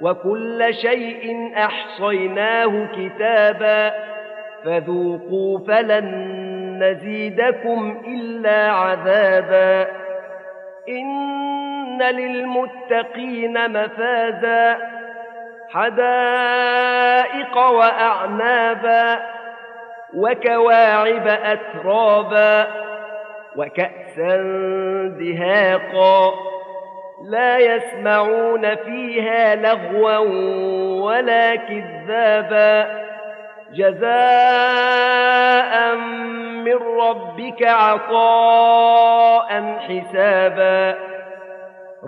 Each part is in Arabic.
وكل شيء أحصيناه كتابا فذوقوا فلن نزيدكم إلا عذابا إن للمتقين مفازا حدائق وأعنابا وكواعب أترابا وكأسا دهاقا لا يسمعون فيها لغوا ولا كذابا. جزاء من ربك عطاء حسابا.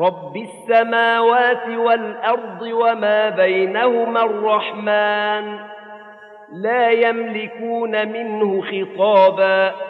رب السماوات والأرض وما بينهما الرحمن. لا يملكون منه خطابا.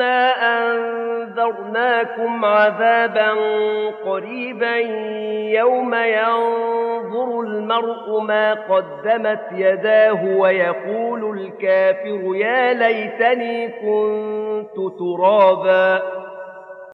إنا أنذرناكم عذابا قريبا يوم ينظر المرء ما قدمت يداه ويقول الكافر يا ليتني كنت ترابا